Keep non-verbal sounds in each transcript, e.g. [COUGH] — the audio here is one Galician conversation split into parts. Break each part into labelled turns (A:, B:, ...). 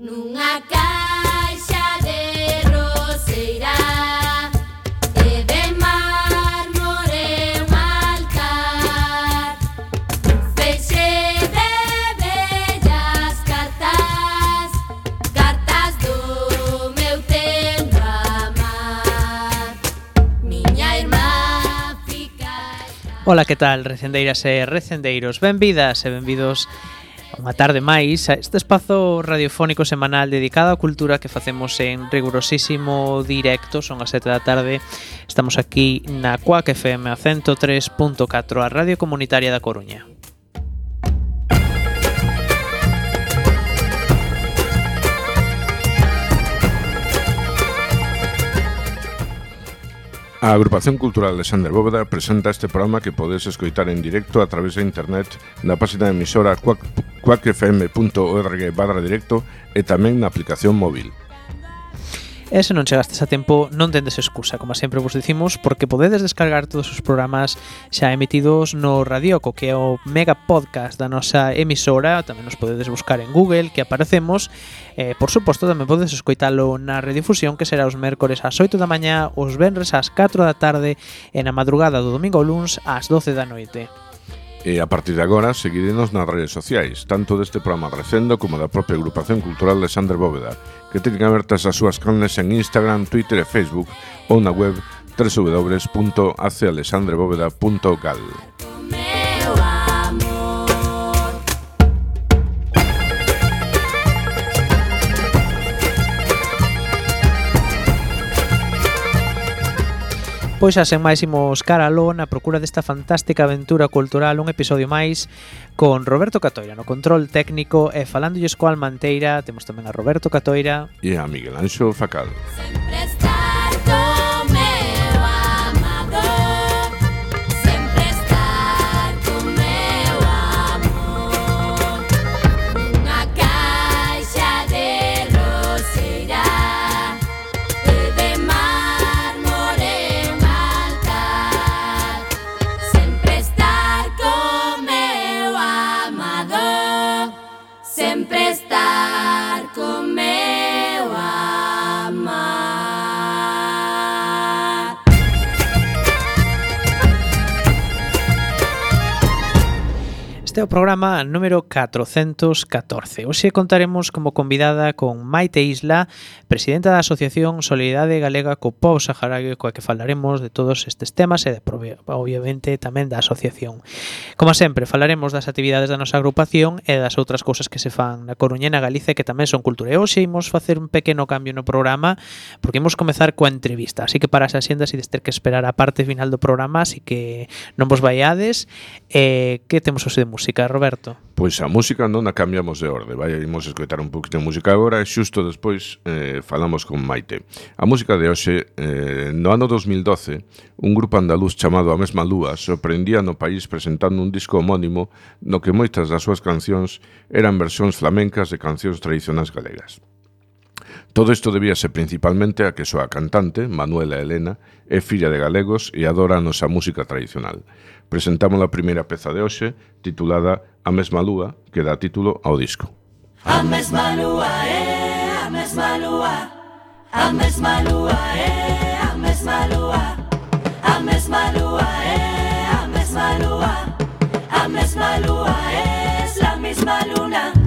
A: Nunha caixa de roseira E de mármore un altar. Feixe de bellas cartas Cartas do meu tendo amar. Miña irmá fica...
B: Ola, que tal, recendeiras e recendeiros? Benvidas e benvidos Unha tarde máis a este espazo radiofónico semanal dedicado á cultura que facemos en rigurosísimo directo, son as 7 da tarde. Estamos aquí na CUAC FM a 103.4, a Radio Comunitaria da Coruña.
C: A Agrupación Cultural de Sander Bóveda presenta este programa que podes escoitar en directo a través de internet na página emisora quackfm.org barra directo e tamén na aplicación móvil.
B: E se non chegastes a tempo, non tendes excusa, como sempre vos dicimos, porque podedes descargar todos os programas xa emitidos no Radioco, que é o mega podcast da nosa emisora, tamén nos podedes buscar en Google, que aparecemos, e, por suposto, tamén podedes escoitalo na redifusión, que será os mércores ás 8 da mañá, os venres ás 4 da tarde, e na madrugada do domingo ao luns ás 12 da noite.
C: E a partir de agora, seguirenos nas redes sociais, tanto deste programa Recendo como da propia agrupación cultural de Sander Bóveda, que teñen abertas as súas canles en Instagram, Twitter e Facebook ou na web www.acealexandrebóveda.gal.
B: Pois xa sen máis imos cara a na procura desta fantástica aventura cultural un episodio máis con Roberto Catoira no control técnico e falándolles coa Almanteira temos tamén a Roberto Catoira
C: e a Miguel Anxo Facal.
A: Sempre está
B: Este é o programa número 414. Hoxe contaremos como convidada con Maite Isla, presidenta da Asociación Solidariedade Galega co Pobo Saharaui, coa que falaremos de todos estes temas e de, obviamente tamén da asociación. Como sempre, falaremos das actividades da nosa agrupación e das outras cousas que se fan na Coruña e na Galicia que tamén son cultura. E hoxe imos facer un pequeno cambio no programa porque imos comezar coa entrevista. Así que para as axendas ides ter que esperar a parte final do programa, así que non vos vaiades Eh, que temos hoxe de música, Roberto?
C: Pois a música non a cambiamos de orde Vai, imos escoitar un poquito de música agora E xusto despois eh, falamos con Maite A música de hoxe eh, No ano 2012 Un grupo andaluz chamado A Mesma Lúa Sorprendía no país presentando un disco homónimo No que moitas das súas cancións Eran versións flamencas de cancións tradicionais galegas Todo isto debíase principalmente a que súa cantante, Manuela Helena, é filla de galegos e adora a nosa música tradicional. Presentamos a primeira peza de hoxe, titulada A mesma lúa, que dá título ao disco.
D: A mesma lúa é a mesma lúa A mesma lúa é a mesma lúa A mesma lúa é a mesma lúa A mesma lúa é a mesma luna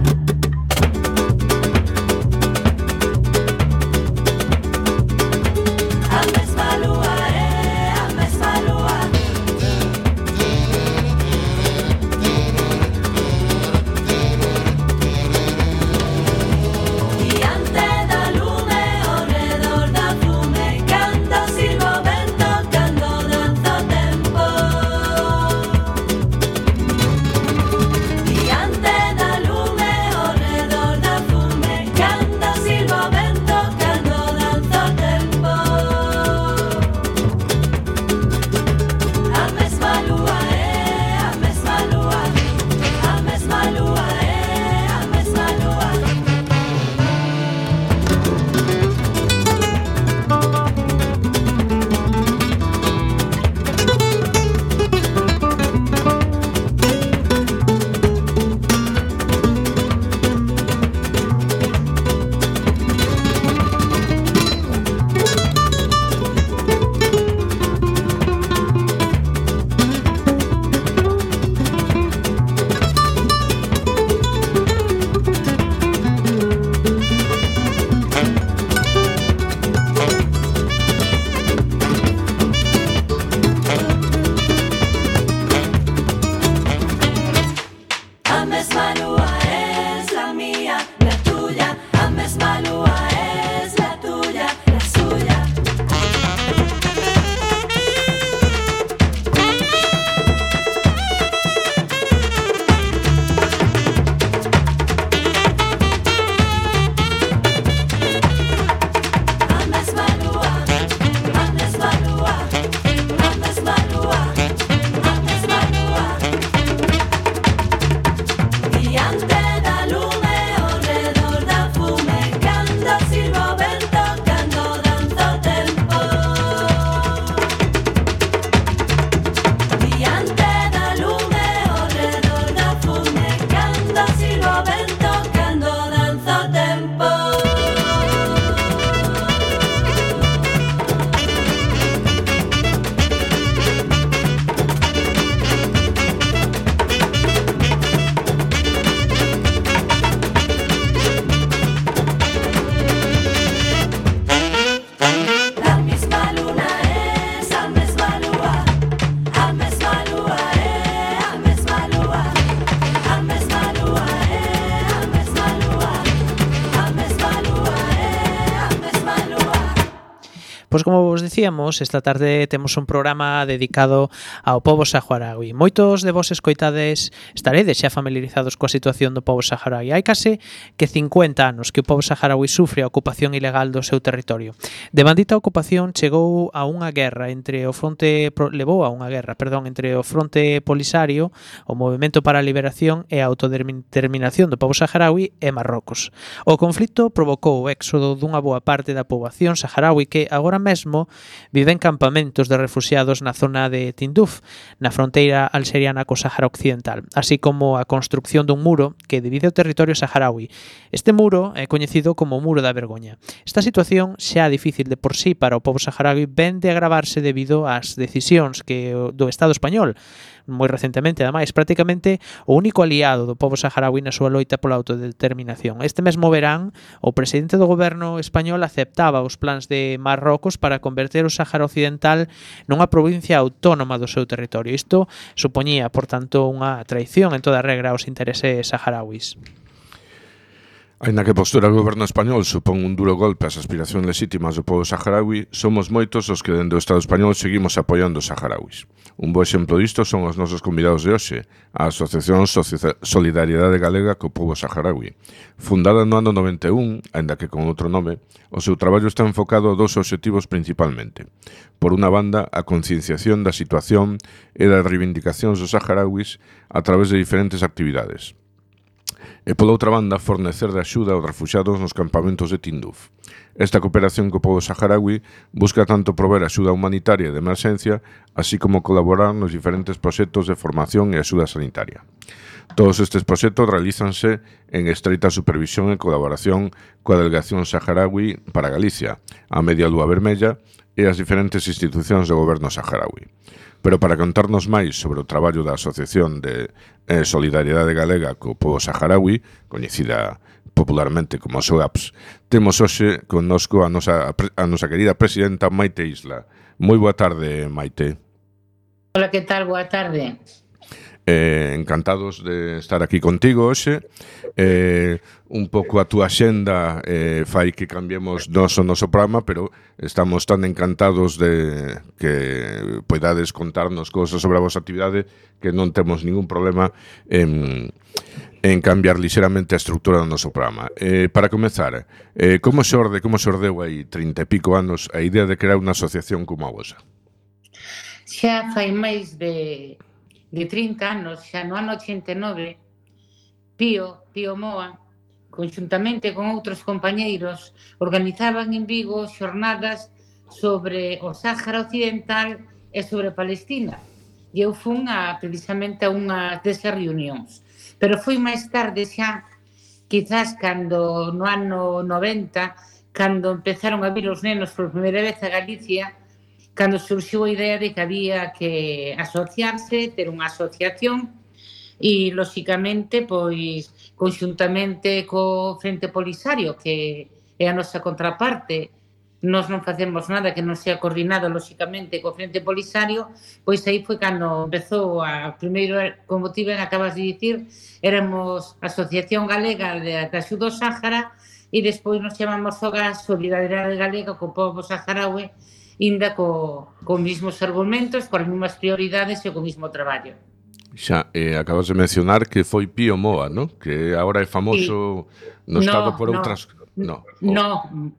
B: Pois como vos dicíamos, esta tarde temos un programa dedicado ao povo saharaui. Moitos de vos escoitades estaredes xa familiarizados coa situación do povo saharaui. Hai case que 50 anos que o povo saharaui sufre a ocupación ilegal do seu territorio. De bandita ocupación chegou a unha guerra entre o fronte levou a unha guerra, perdón, entre o fronte polisario, o movimento para a liberación e a autodeterminación do povo saharaui e Marrocos. O conflito provocou o éxodo dunha boa parte da poboación saharaui que agora mesmo vive en campamentos de refugiados na zona de Tinduf, na fronteira alxeriana co Sahara Occidental, así como a construcción dun muro que divide o territorio saharaui. Este muro é coñecido como o Muro da Vergoña. Esta situación xa difícil difícil de por sí para o povo saharaui ven de agravarse debido ás decisións que do Estado español moi recentemente, ademais, prácticamente o único aliado do povo saharaui na súa loita pola autodeterminación. Este mesmo verán, o presidente do goberno español aceptaba os plans de Marrocos para converter o Sahara Occidental nunha provincia autónoma do seu territorio. Isto supoñía, por tanto, unha traición en toda regra aos intereses saharauis.
C: Ainda que postura o goberno español supón un duro golpe ás aspiracións lexítimas do povo saharaui, somos moitos os que dende o Estado español seguimos apoiando os saharauis. Un bo exemplo disto son os nosos convidados de hoxe, a Asociación Solidariedade Galega co Povo Saharaui. Fundada no ano 91, aínda que con outro nome, o seu traballo está enfocado a dous obxectivos principalmente. Por unha banda, a concienciación da situación e das reivindicacións dos saharauis a través de diferentes actividades e pola outra banda fornecer de axuda aos refugiados nos campamentos de Tinduf. Esta cooperación co povo saharaui busca tanto prover axuda humanitaria de emerxencia, así como colaborar nos diferentes proxectos de formación e axuda sanitaria. Todos estes proxectos realízanse en estreita supervisión e colaboración coa Delegación Saharaui para Galicia, a Media Lúa Vermella e as diferentes institucións do goberno saharaui. Pero para contarnos máis sobre o traballo da Asociación de eh, Solidariedade Galega co Povo Saharaui, coñecida popularmente como SOAPS, temos hoxe connosco a nosa, a nosa querida presidenta Maite Isla. Moi boa tarde, Maite.
E: Hola, que tal? Boa tarde
C: eh, encantados de estar aquí contigo hoxe. Eh, un pouco a túa xenda eh, fai que cambiemos nos o noso programa, pero estamos tan encantados de que poidades contarnos cousas sobre a vosa actividade que non temos ningún problema en, en cambiar lixeramente a estructura do noso programa. Eh, para comezar, eh, como se orde, como se ordeu aí 30 e pico anos a idea de crear unha asociación como a vosa?
E: Xa fai máis de de 30 anos, xa no ano 89, Pío, Pío Moa, conjuntamente con outros compañeiros, organizaban en Vigo xornadas sobre o Sáhara Occidental e sobre Palestina. E eu fun a, precisamente a unha desas reunións. Pero foi máis tarde xa, quizás cando no ano 90, cando empezaron a vir os nenos por primeira vez a Galicia, cando surxiu a idea de que había que asociarse, ter unha asociación e, lóxicamente, pois, conxuntamente co Frente Polisario, que é a nosa contraparte, nós non facemos nada que non sea coordinado lóxicamente co Frente Polisario, pois aí foi cando empezou a primeiro, como ti ben acabas de dicir, éramos Asociación Galega de Axuda ao Sáhara e despois nos chamamos Soga Solidariedade Galega co povo saharaui inda co, co mismos argumentos, coas mesmas prioridades e co mismo traballo.
C: Xa, eh, acabas de mencionar que foi Pío Moa, ¿no? que agora é famoso sí.
E: no
C: estado no, por
E: no,
C: outras... No,
E: no,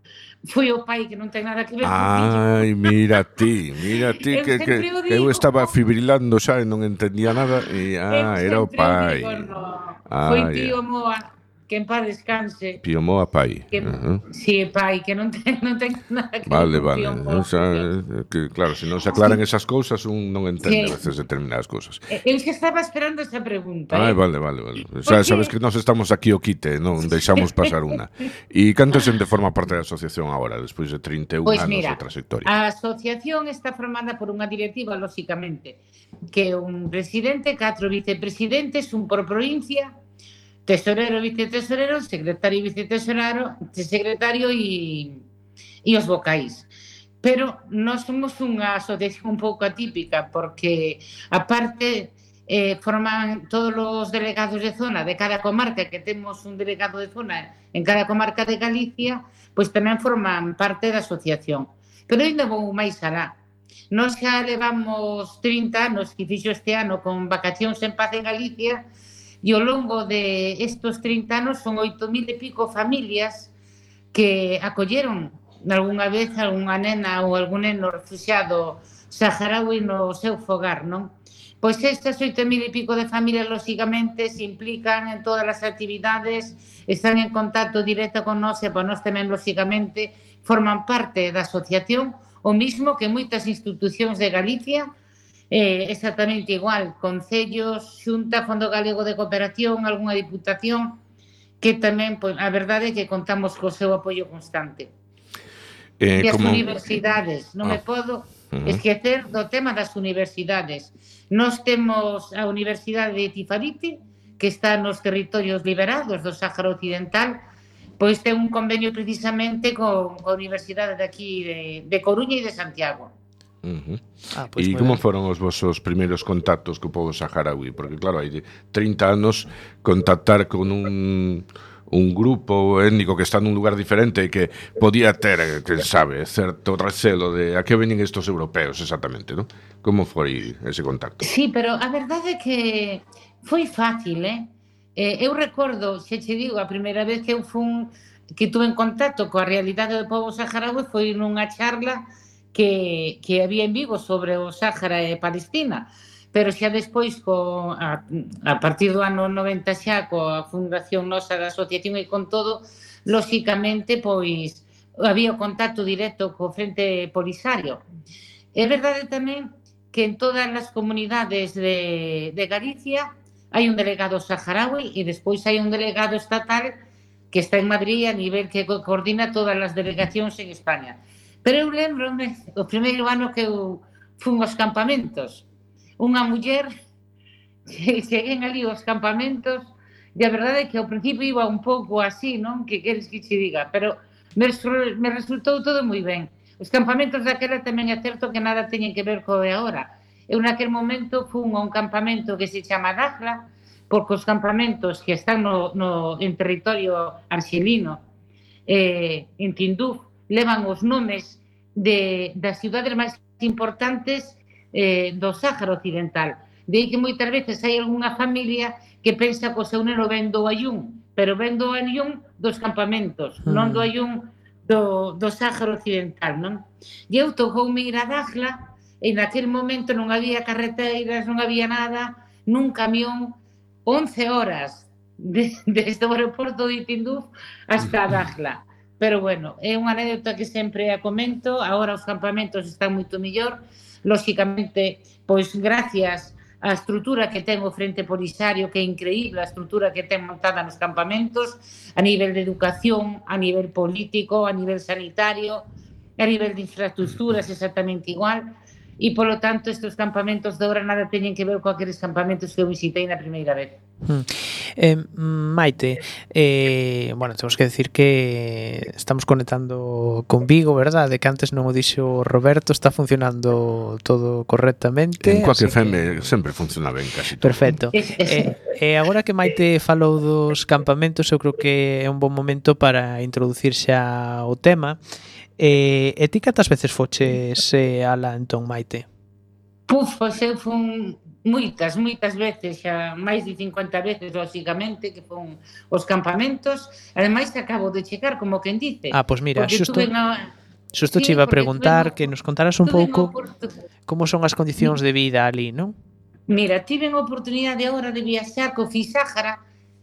E: foi o pai que non ten nada que ver
C: Ai, mira ti, mira ti que, que, que eu estaba fibrilando xa e non entendía nada e ah, era o pai.
E: Digo,
C: no.
E: Foi Tío
C: eh".
E: Moa que en paz descanse.
C: Pío Moa pai.
E: Que,
C: uh
E: -huh. Sí, pai, que non [LAUGHS] ten, non ten nada que
C: Vale, vale.
E: Pío Moa,
C: o sea, eh, que, claro, se non se aclaran sí. esas cousas, un non entende
E: sí.
C: a veces determinadas cousas.
E: Eh, Eu que estaba esperando esa pregunta.
C: Ah,
E: eh?
C: vale, vale, vale. O sea,
E: Porque...
C: sabes que nós estamos aquí o quite, non deixamos pasar unha. [LAUGHS] E canto xente forma parte da asociación agora, despois de 31 pues
E: pois
C: anos
E: mira, de
C: trayectoria?
E: A asociación está formada por unha directiva, lóxicamente, que un presidente, catro vicepresidentes, un por provincia, tesorero, vicetesorero, secretario e vicetesoro, secretario e, e os vocais. Pero nós somos unha asociación un pouco atípica porque, aparte, eh, forman todos os delegados de zona de cada comarca, que temos un delegado de zona en cada comarca de Galicia, pois tamén forman parte da asociación. Pero ainda vou máis alá. Nós xa levamos 30 anos que fixo este ano con vacacións en paz en Galicia, E ao longo de estos 30 anos son 8.000 e pico familias que acolleron algunha vez algunha nena ou algún neno refugiado saharaui no seu fogar, non? Pois estas 8.000 e pico de familias, lóxicamente, se implican en todas as actividades, están en contacto directo con nós e para nós tamén, lóxicamente, forman parte da asociación, o mismo que moitas institucións de Galicia, eh, exactamente igual, concellos, Xunta, Fondo Galego de Cooperación, algunha diputación, que tamén, pois, a verdade é que contamos co seu apoio constante.
C: Eh,
E: e as
C: como...
E: universidades, non
C: ah.
E: me
C: podo
E: esquecer do tema das universidades. Nos temos a Universidade de Tifariti, que está nos territorios liberados do Sáhara Occidental, pois ten un convenio precisamente con a Universidade de aquí de, de Coruña e de Santiago.
C: Uh -huh.
B: ah, pois
C: e como
B: ben.
C: foron os vosos primeiros contactos co povo saharaui? Porque claro, hai 30 anos contactar con un un grupo étnico que está nun lugar diferente e que podía ter, que sabe, certo recelo de a que veñen estos europeos exactamente, non? Como foi ese contacto?
E: Sí, pero a verdade é que foi fácil, eh? eh eu recordo, xe che digo, a primeira vez que eu fun que tuve en contacto coa realidade do povo saharaui foi nunha charla que, que había en Vigo sobre o Sáhara e Palestina pero xa despois co, a, a partir do ano 90 xa coa fundación nosa da asociación e con todo lóxicamente pois había o contacto directo co frente polisario é verdade tamén que en todas as comunidades de, de Galicia hai un delegado saharaui e despois hai un delegado estatal que está en Madrid a nivel que coordina todas as delegacións en España. Pero eu lembrome o primeiro ano que eu fun aos campamentos. Unha muller cheguei ali aos campamentos e a verdade é que ao principio iba un pouco así, non? Que queres que che diga, pero me, me resultou todo moi ben. Os campamentos daquela tamén é certo que nada teñen que ver co de agora. Eu naquel momento fun a un campamento que se chama Dajla, porque os campamentos que están no, no, en territorio arxelino, eh, en Tinduf, levan os nomes de, das cidades máis importantes eh, do Sáhara Occidental. De aí que moitas veces hai algunha familia que pensa que o seu neno ven do Ayun, pero ven do Ayun dos campamentos,
B: mm.
E: non do Ayun do, do Sáhara Occidental, non? E eu tocoume ir a Dajla, e naquel momento non había carreteiras, non había nada, nun camión, 11 horas desde de, [LAUGHS] de o aeroporto de Tinduf hasta [LAUGHS] Dajla pero bueno, é unha anécdota que sempre a comento, agora os campamentos están moito mellor, lóxicamente, pois gracias á estrutura que ten o Frente Polisario, que é increíble a estrutura que ten montada nos campamentos, a nivel de educación, a nivel político, a nivel sanitario, a nivel de infraestructuras exactamente igual, e polo tanto estes campamentos de hora nada teñen que ver co aqueles campamentos que eu visitei na primeira vez. Hmm.
B: Eh, Maite, eh, bueno, temos que decir que estamos conectando con Vigo, verdade? Que antes non o dixo Roberto, está funcionando todo correctamente.
C: En cualquier
B: FM que...
C: Eh, sempre funciona ben casi todo.
B: Perfecto. eh, eh, agora que Maite falou dos campamentos, eu creo que é un bon momento para introducir xa o tema. Eh, e ti cantas veces foches eh, ala entón, Maite?
E: Puf, pois eu fun moitas, moitas veces, xa máis de 50 veces, lóxicamente, que fun os campamentos. Ademais, que acabo de chegar, como quen dice.
B: Ah, pois mira, xusto...
E: Na...
B: Xusto
E: sí,
B: che iba a preguntar
E: tuve,
B: que nos contaras un pouco como son as condicións de vida ali, non?
E: Mira, tive a oportunidade agora de viaxar co Fisájara,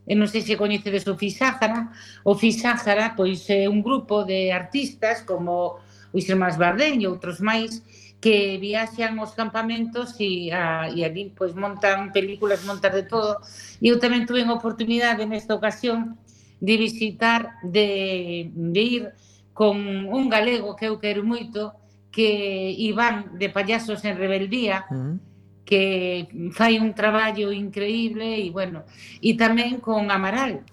E: e non sei se coñecedes o Fisáhara, o Fisáhara pois é un grupo de artistas como os irmáns Bardén e outros máis que viaxan aos campamentos e, a, e ali pois montan películas, montan de todo. E eu tamén tuve a oportunidade nesta ocasión de visitar, de, de ir con un galego que eu quero moito, que Iván de Payasos en Rebeldía,
B: uh -huh
E: que fai un traballo increíble e bueno, e tamén con Amaral,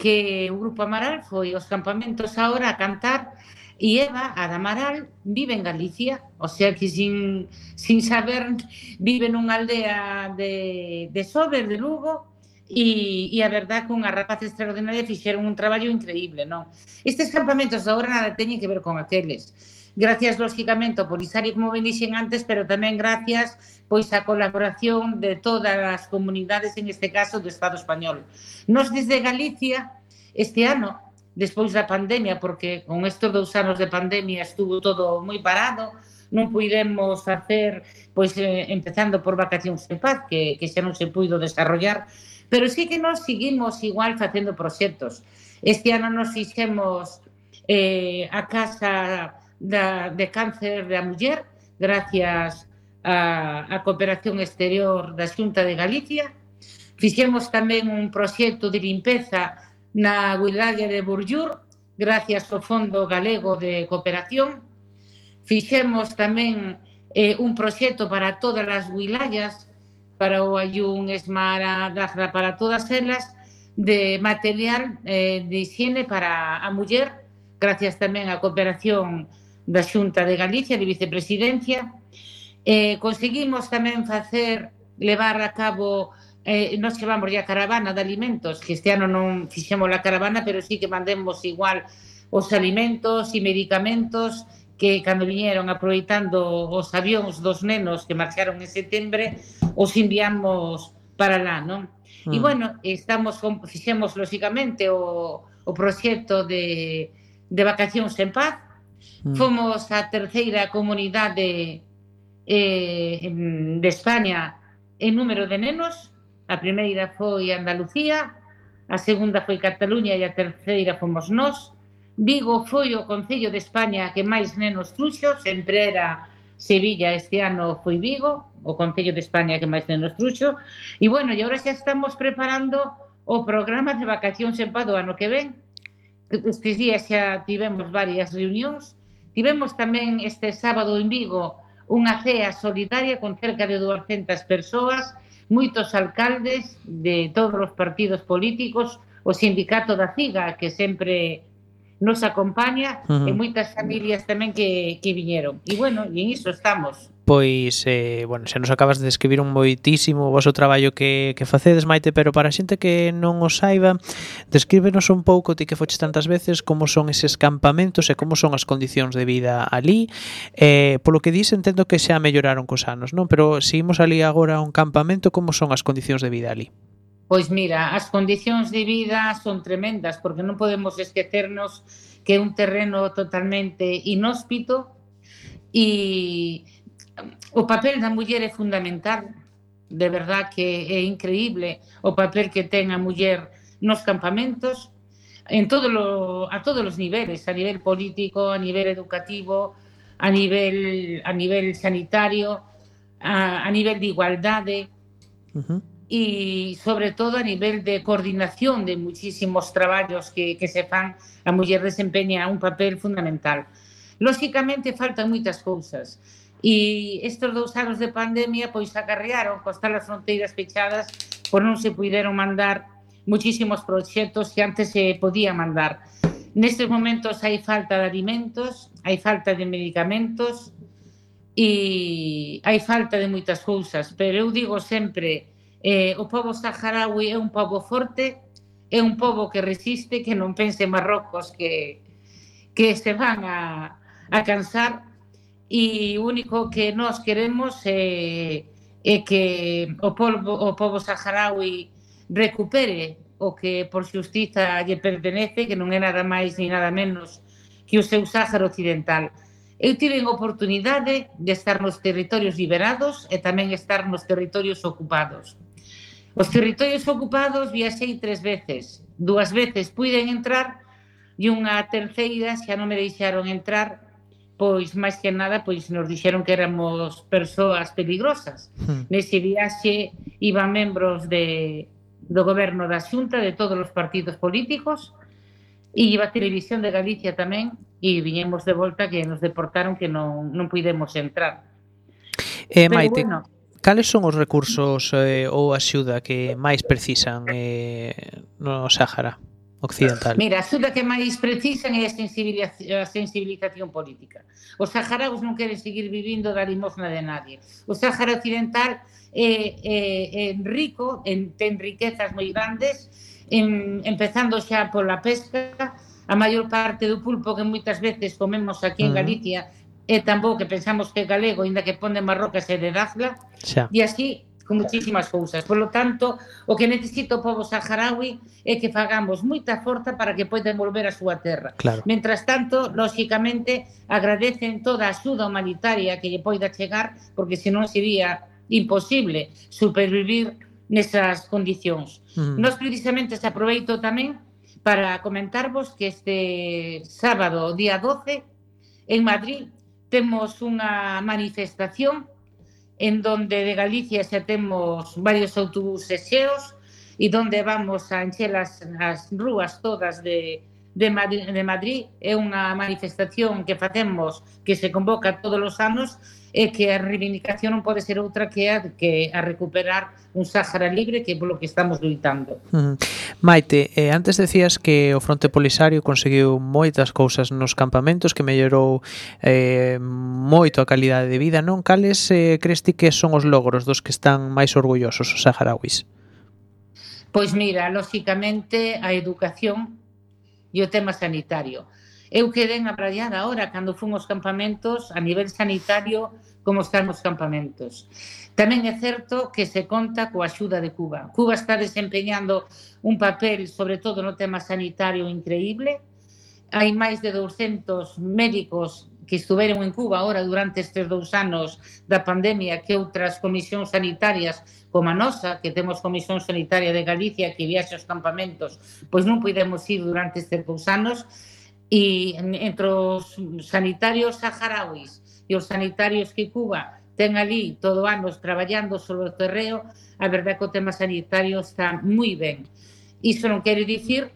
E: que o grupo Amaral foi aos campamentos agora a cantar e Eva, a da Amaral, vive en Galicia, o sea que sin, sin saber vive nunha aldea de, de Sober, de Lugo, e, e a verdad con a rapaz extraordinaria fixeron un traballo increíble, non? Estes campamentos agora nada teñen que ver con aqueles. Gracias, lógicamente, ao Polisario, como ben dixen antes, pero tamén gracias pois a colaboración de todas as comunidades, en este caso do Estado español. Nos desde Galicia, este ano, despois da pandemia, porque con estes dous anos de pandemia estuvo todo moi parado, non puidemos facer, pois eh, empezando por vacacións en paz, que, que xa non se puido desarrollar, pero sí que nós seguimos igual facendo proxectos. Este ano nos fixemos eh, a Casa da, de Cáncer da Muller, gracias a, a cooperación exterior da Xunta de Galicia. Fixemos tamén un proxecto de limpeza na wilaya de Burllur, gracias ao Fondo Galego de Cooperación. Fixemos tamén eh, un proxecto para todas as wilayas, para o Ayun, Esmara, Dazra, para todas elas, de material eh, de higiene para a muller, gracias tamén á cooperación da Xunta de Galicia, de Vicepresidencia, Eh, conseguimos tamén facer levar a cabo eh, nos que vamos a caravana de alimentos que este ano non fixemos a caravana pero sí que mandemos igual os alimentos e medicamentos que cando viñeron aproveitando os avións dos nenos que marcharon en setembro, os enviamos para lá, non? Mm. E bueno, estamos con, fixemos lóxicamente o, o proxecto de, de vacacións en paz. Mm. Fomos a terceira comunidade eh, en, de España en número de nenos, a primeira foi Andalucía, a segunda foi Cataluña e a terceira fomos nós. Vigo foi o Concello de España que máis nenos truxo, sempre era Sevilla, este ano foi Vigo, o Concello de España que máis nenos truxo. E bueno, e agora xa estamos preparando o programa de vacacións en Pado ano que ven. Estes días xa tivemos varias reunións. Tivemos tamén este sábado en Vigo unha cea solidaria con cerca de 200 persoas, moitos alcaldes de todos os partidos políticos, o sindicato da CIGA, que sempre nos acompaña, uh -huh. e moitas familias tamén que, que viñeron. E bueno, e en iso estamos
B: pois, eh, bueno, xa nos acabas de describir un moitísimo o vosso traballo que, que facedes, Maite, pero para a xente que non o saiba, descríbenos un pouco ti que foches tantas veces como son eses campamentos e como son as condicións de vida ali. Eh, polo que dis, entendo que xa melloraron cos anos, non? Pero se imos ali agora a un campamento, como son as condicións de vida ali?
E: Pois mira, as condicións de vida son tremendas, porque non podemos esquecernos que é un terreno totalmente inhóspito e o papel da muller é fundamental. De verdad que é increíble o papel que ten a muller nos campamentos en todo lo, a todos os niveles, a nivel político, a nivel educativo, a nivel a nivel sanitario, a, a nivel de igualdade. Uh -huh e sobre todo a nivel de coordinación de muchísimos traballos que, que se fan, a muller desempeña un papel fundamental. Lóxicamente faltan moitas cousas e estes dous anos de pandemia pois acarrearon coas as fronteiras fechadas por non se puideron mandar muchísimos proxectos que antes se podía mandar. Nestes momentos hai falta de alimentos, hai falta de medicamentos e hai falta de moitas cousas, pero eu digo sempre eh, o povo saharaui é un povo forte, é un povo que resiste, que non pense Marrocos que, que se van a, a cansar e o único que nós queremos é, é que o povo, o povo saharaui recupere o que por xustiza lle pertenece, que non é nada máis ni nada menos que o seu Sáhara Occidental. Eu tive a oportunidade de estar nos territorios liberados e tamén estar nos territorios ocupados. Os territorios ocupados viaxei tres veces. Duas veces puiden entrar e unha terceira xa non me deixaron entrar pois máis que nada pois nos dixeron que éramos persoas peligrosas. Hmm. Nese viaxe iban membros de, do goberno da Xunta de todos os partidos políticos e iba a televisión de Galicia tamén e viñemos de volta que nos deportaron que non, non puidemos entrar.
B: Eh, Pero, Maite, bueno, Cales son os recursos eh, ou axuda que máis precisan eh, no Sáhara? occidental.
E: Mira, a axuda que máis precisan é a, sensibilización, a sensibilización política. Os saharaus non queren seguir vivindo da limosna de nadie. O Sahara Occidental é, é, é rico, en, ten riquezas moi grandes, en, empezando xa pola pesca, a maior parte do pulpo que moitas veces comemos aquí en Galicia é tan bo que pensamos que é galego, inda que pon de Marrocas e de Dazla,
B: xa.
E: e así con muchísimas cousas. Por lo tanto, o que necesita o povo saharaui é que fagamos moita forza para que poidan volver a súa terra.
B: Claro.
E: Mentras tanto, lóxicamente, agradecen toda a axuda humanitaria que lle poida chegar, porque senón sería imposible supervivir nesas condicións.
B: Mm.
E: Nos precisamente se aproveito tamén para comentarvos que este sábado, día 12, en Madrid, temos unha manifestación en donde de Galicia xa temos varios autobuses xeos e donde vamos a enchelas as rúas todas de, de Madrid, de Madrid é unha manifestación que facemos que se convoca todos os anos e que a reivindicación non pode ser outra que a, que a recuperar un Sáhara libre que é polo que estamos luitando.
B: Mm. Maite, eh, antes decías que o fronte polisario conseguiu moitas cousas nos campamentos que mellorou eh, moito a calidade de vida, non? Cales eh, crees ti que son os logros dos que están máis orgullosos os saharauis?
E: Pois mira, lóxicamente a educación e o tema sanitario. Eu quedei apraiada ahora cando fun aos campamentos a nivel sanitario como están os campamentos. Tamén é certo que se conta coa axuda de Cuba. Cuba está desempeñando un papel, sobre todo no tema sanitario, increíble. Hai máis de 200 médicos que estuveron en Cuba ahora durante estes dous anos da pandemia que outras comisións sanitarias como a nosa, que temos Comisión Sanitaria de Galicia que viaxe aos campamentos, pois non podemos ir durante estes dous anos e entre os sanitarios saharauis e os sanitarios que Cuba ten ali todo anos traballando sobre o terreo, a verdade que o tema sanitario está moi ben. Iso non quere dicir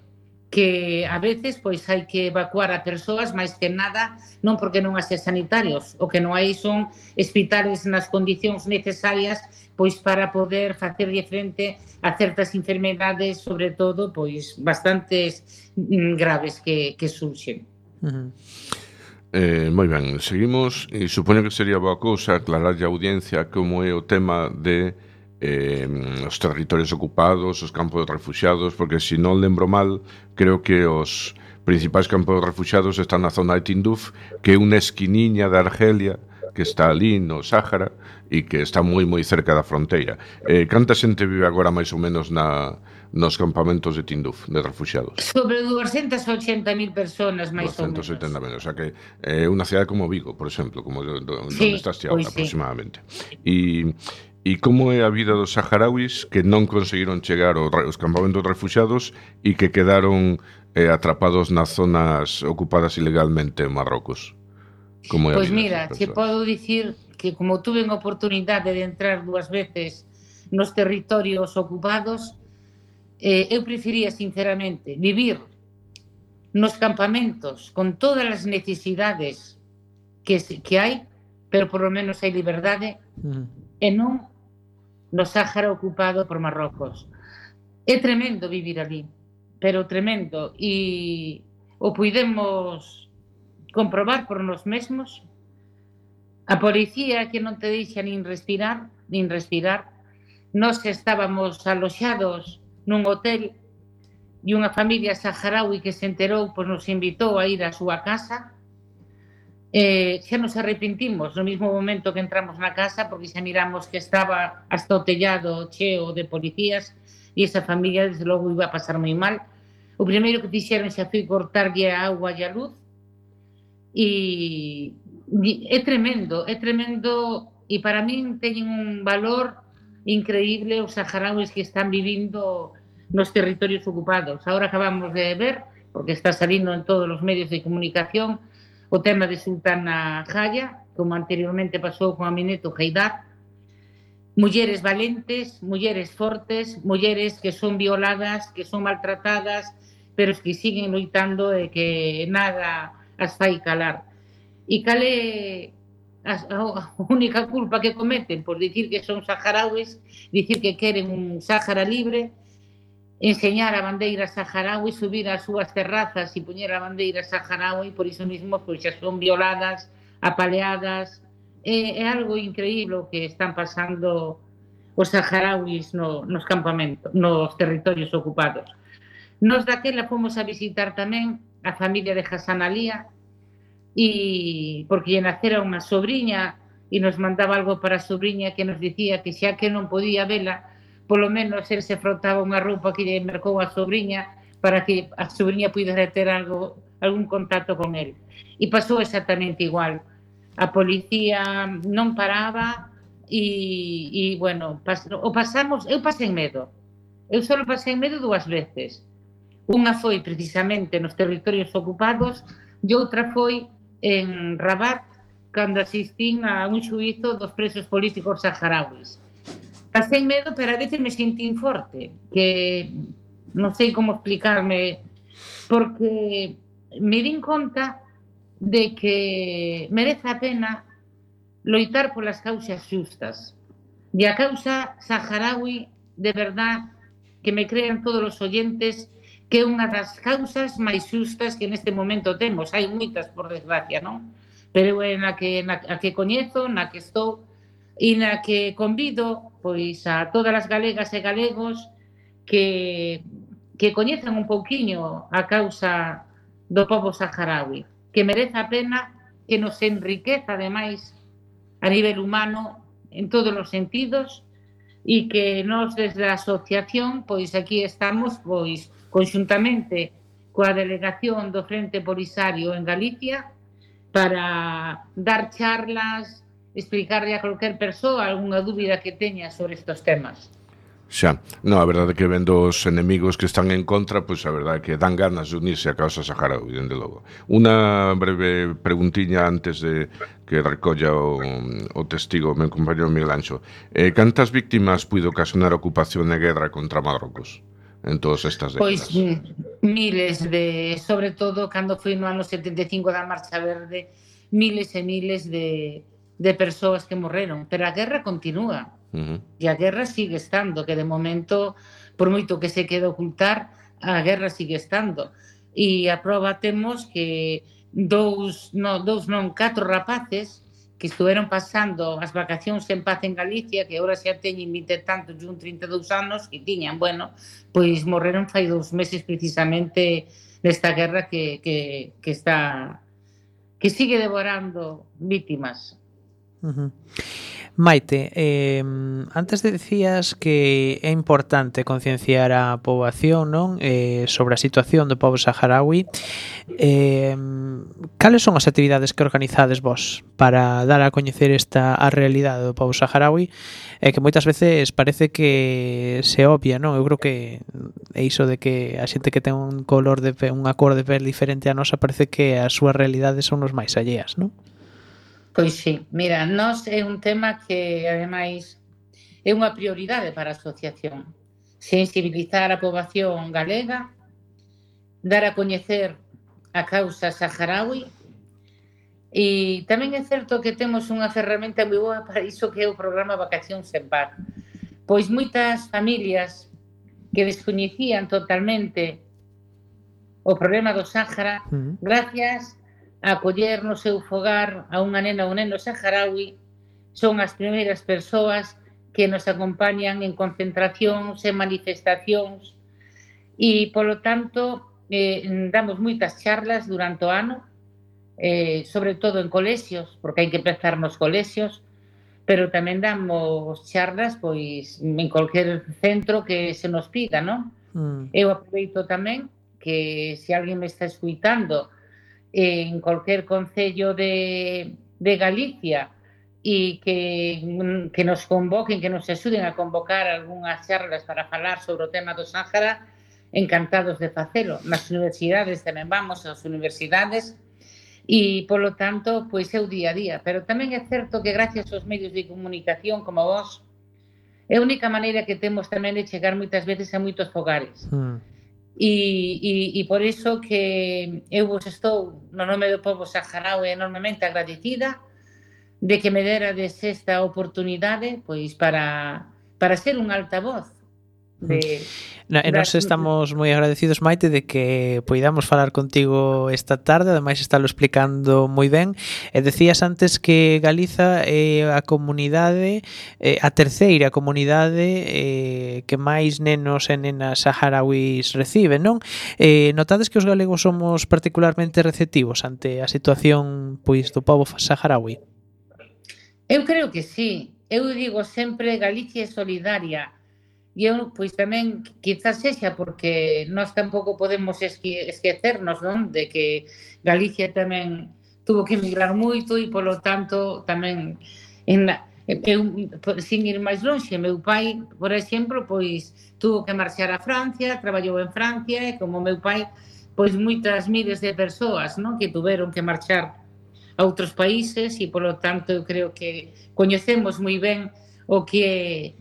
E: que a veces pois hai que evacuar a persoas máis que nada non porque non haxe sanitarios, o que non hai son hospitales nas condicións necesarias pois para poder facer frente a certas enfermedades, sobre todo pois bastantes mm, graves que, que surxen.
B: Uh -huh.
C: Eh, moi ben, seguimos e supoño que sería boa cousa aclarar a audiencia como é o tema de eh, os territorios ocupados, os campos de refugiados, porque se non lembro mal, creo que os principais campos de refugiados están na zona de Tinduf, que é unha esquiniña de Argelia, que está ali no Sáhara e que está moi moi cerca da fronteira. Eh, canta xente vive agora máis ou menos na nos campamentos de Tinduf, de refugiados?
E: Sobre 280.000 personas, máis ou menos.
C: 280.000, o sea que eh, é eh, unha cidade como Vigo, por exemplo, como do, do,
E: sí,
C: onde estás ti
E: pois agora, sí.
C: aproximadamente. E E como é a vida dos saharauis que non conseguiron chegar aos campamentos refugiados e que quedaron eh, atrapados nas zonas ocupadas ilegalmente en Marrocos? Como é
E: pois
C: pues
E: mira, che podo dicir que como tuve a oportunidade de entrar dúas veces nos territorios ocupados, eh, eu prefería sinceramente vivir nos campamentos con todas as necesidades que, que hai, pero por lo menos hai liberdade,
B: mm.
E: e non no Sáhara ocupado por Marrocos. É tremendo vivir ali, pero tremendo. E o puidemos comprobar por nos mesmos. A policía que non te deixa nin respirar, nin respirar. Nos estábamos aloxados nun hotel e unha familia saharaui que se enterou pois nos invitou a ir á súa casa eh, xa nos arrepentimos no mismo momento que entramos na casa porque xa miramos que estaba hasta o tellado cheo de policías e esa familia desde logo iba a pasar moi mal o primeiro que fixeron xa foi cortarlle a agua e a luz e, e é tremendo é tremendo e para min teñen un valor increíble os saharauis que están vivindo nos territorios ocupados. Ahora acabamos de ver, porque está salindo en todos os medios de comunicación, o tema de sentar na como anteriormente pasou con a Mineto mulleres valentes, mulleres fortes, mulleres que son violadas, que son maltratadas, pero que siguen loitando e que nada as fai calar. E cal é a, a única culpa que cometen por dicir que son saharauis, dicir que queren un Sáhara libre, enseñar a bandeira saharaui, subir ás súas terrazas e poñer a bandeira saharaui, por iso mismo pois xa son violadas, apaleadas, é, é algo increíble o que están pasando os saharauis no, nos campamentos, nos territorios ocupados. Nos daquela fomos a visitar tamén a familia de Hassan Alía e porque lle nacera unha sobrinha e nos mandaba algo para a sobrinha que nos dicía que xa que non podía vela, polo menos el se frotaba unha roupa que lle mercou a sobrinha para que a sobrinha pudera ter algo, algún contacto con el. E pasou exactamente igual. A policía non paraba e, e bueno, pas, o pasamos, eu pasei medo. Eu só pasei medo dúas veces. Unha foi precisamente nos territorios ocupados e outra foi en Rabat cando asistín a un xuizo dos presos políticos saharauis pasei medo, pero a veces me sentín forte, que non sei como explicarme, porque me din conta de que merece a pena loitar polas causas xustas. E a causa saharaui, de verdad, que me crean todos os oyentes, que é unha das causas máis xustas que neste momento temos. Hai moitas, por desgracia, non? Pero é na que, na, a que coñezo, na que estou, e na que convido pois a todas as galegas e galegos que, que coñezan un pouquiño a causa do povo saharaui, que merece a pena que nos enriqueza ademais a nivel humano en todos os sentidos e que nós desde a asociación pois aquí estamos pois conxuntamente coa delegación do Frente Polisario en Galicia para dar charlas, explicarlle a calquer persoa algunha dúbida que teña sobre estes temas.
C: Xa, non, a verdade que vendo os enemigos que están en contra, pois a verdade que dan ganas de unirse a causa saharaui, dende logo. Unha breve preguntiña antes de que recolla o, o testigo, o meu compañero Miguel Anxo. Eh, cantas víctimas puido ocasionar a ocupación e guerra contra Marrocos? en todas estas décadas?
E: Pois mm, miles de, sobre todo cando foi no ano 75 da Marcha Verde, miles e miles de de persoas que morreron, pero a guerra continúa.
C: Uh -huh.
E: E a guerra sigue estando, que de momento, por moito que se quede ocultar, a guerra sigue estando. E a prova temos que dous, no, dous non, catro rapaces que estuveron pasando as vacacións en paz en Galicia, que ahora xa teñen 20 tantos e un 32 anos, que tiñan, bueno, pois morreron fai dous meses precisamente nesta guerra que, que, que está que sigue devorando vítimas.
B: Uh -huh. Maite, eh, antes decías que é importante concienciar a poboación non eh, sobre a situación do povo saharaui. Eh, cales son as actividades que organizades vos para dar a coñecer esta a realidade do povo saharaui eh, que moitas veces parece que se obvia, non? Eu creo que é iso de que a xente que ten un color de pe, unha cor de pel diferente a nosa parece que as súas realidades son os máis alleas, non?
E: Pois sí, mira, nós é un tema que ademais é unha prioridade para a asociación. Sensibilizar a poboación galega, dar a coñecer a causa saharaui e tamén é certo que temos unha ferramenta moi boa para iso que é o programa Vacación sen par. Pois moitas familias que descoñecían totalmente o problema do Sáhara, mm. gracias a acoller no seu fogar a unha nena ou neno saharaui son as primeiras persoas que nos acompañan en concentracións e manifestacións e, polo tanto, eh, damos moitas charlas durante o ano, eh, sobre todo en colexios, porque hai que empezar nos colexios, pero tamén damos charlas pois en cualquier centro que se nos pida, non? Mm. Eu aproveito tamén que se alguén me está escuitando en cualquier concello de, de Galicia e que, que nos convoquen, que nos axuden a convocar algunhas charlas para falar sobre o tema do Sáhara, encantados de facelo. Nas universidades tamén vamos ás universidades e, polo tanto, pois é o día a día. Pero tamén é certo que gracias aos medios de comunicación como vos, é a única maneira que temos tamén de chegar moitas veces a moitos fogares. Mm E, e, e por iso que eu vos estou no nome do povo saharaui enormemente agradecida de que me derades esta oportunidade pois para, para ser un altavoz de
B: Na, e nos estamos moi agradecidos, Maite, de que poidamos falar contigo esta tarde, ademais estálo explicando moi ben. E decías antes que Galiza é a comunidade, eh, a terceira comunidade eh, que máis nenos e nenas saharauis reciben, non? Eh, notades que os galegos somos particularmente receptivos ante a situación pois do povo saharaui?
E: Eu creo que sí. Eu digo sempre Galicia é solidaria E eu, pois tamén, quizás sexa porque nós tampouco podemos esque, esquecernos, non? De que Galicia tamén tuvo que emigrar moito e, polo tanto, tamén en na, eu, eh, sin ir máis lonxe, meu pai, por exemplo, pois tuvo que marchar a Francia, traballou en Francia e como meu pai, pois moitas miles de persoas, non, que tuveron que marchar a outros países e polo tanto eu creo que coñecemos moi ben o que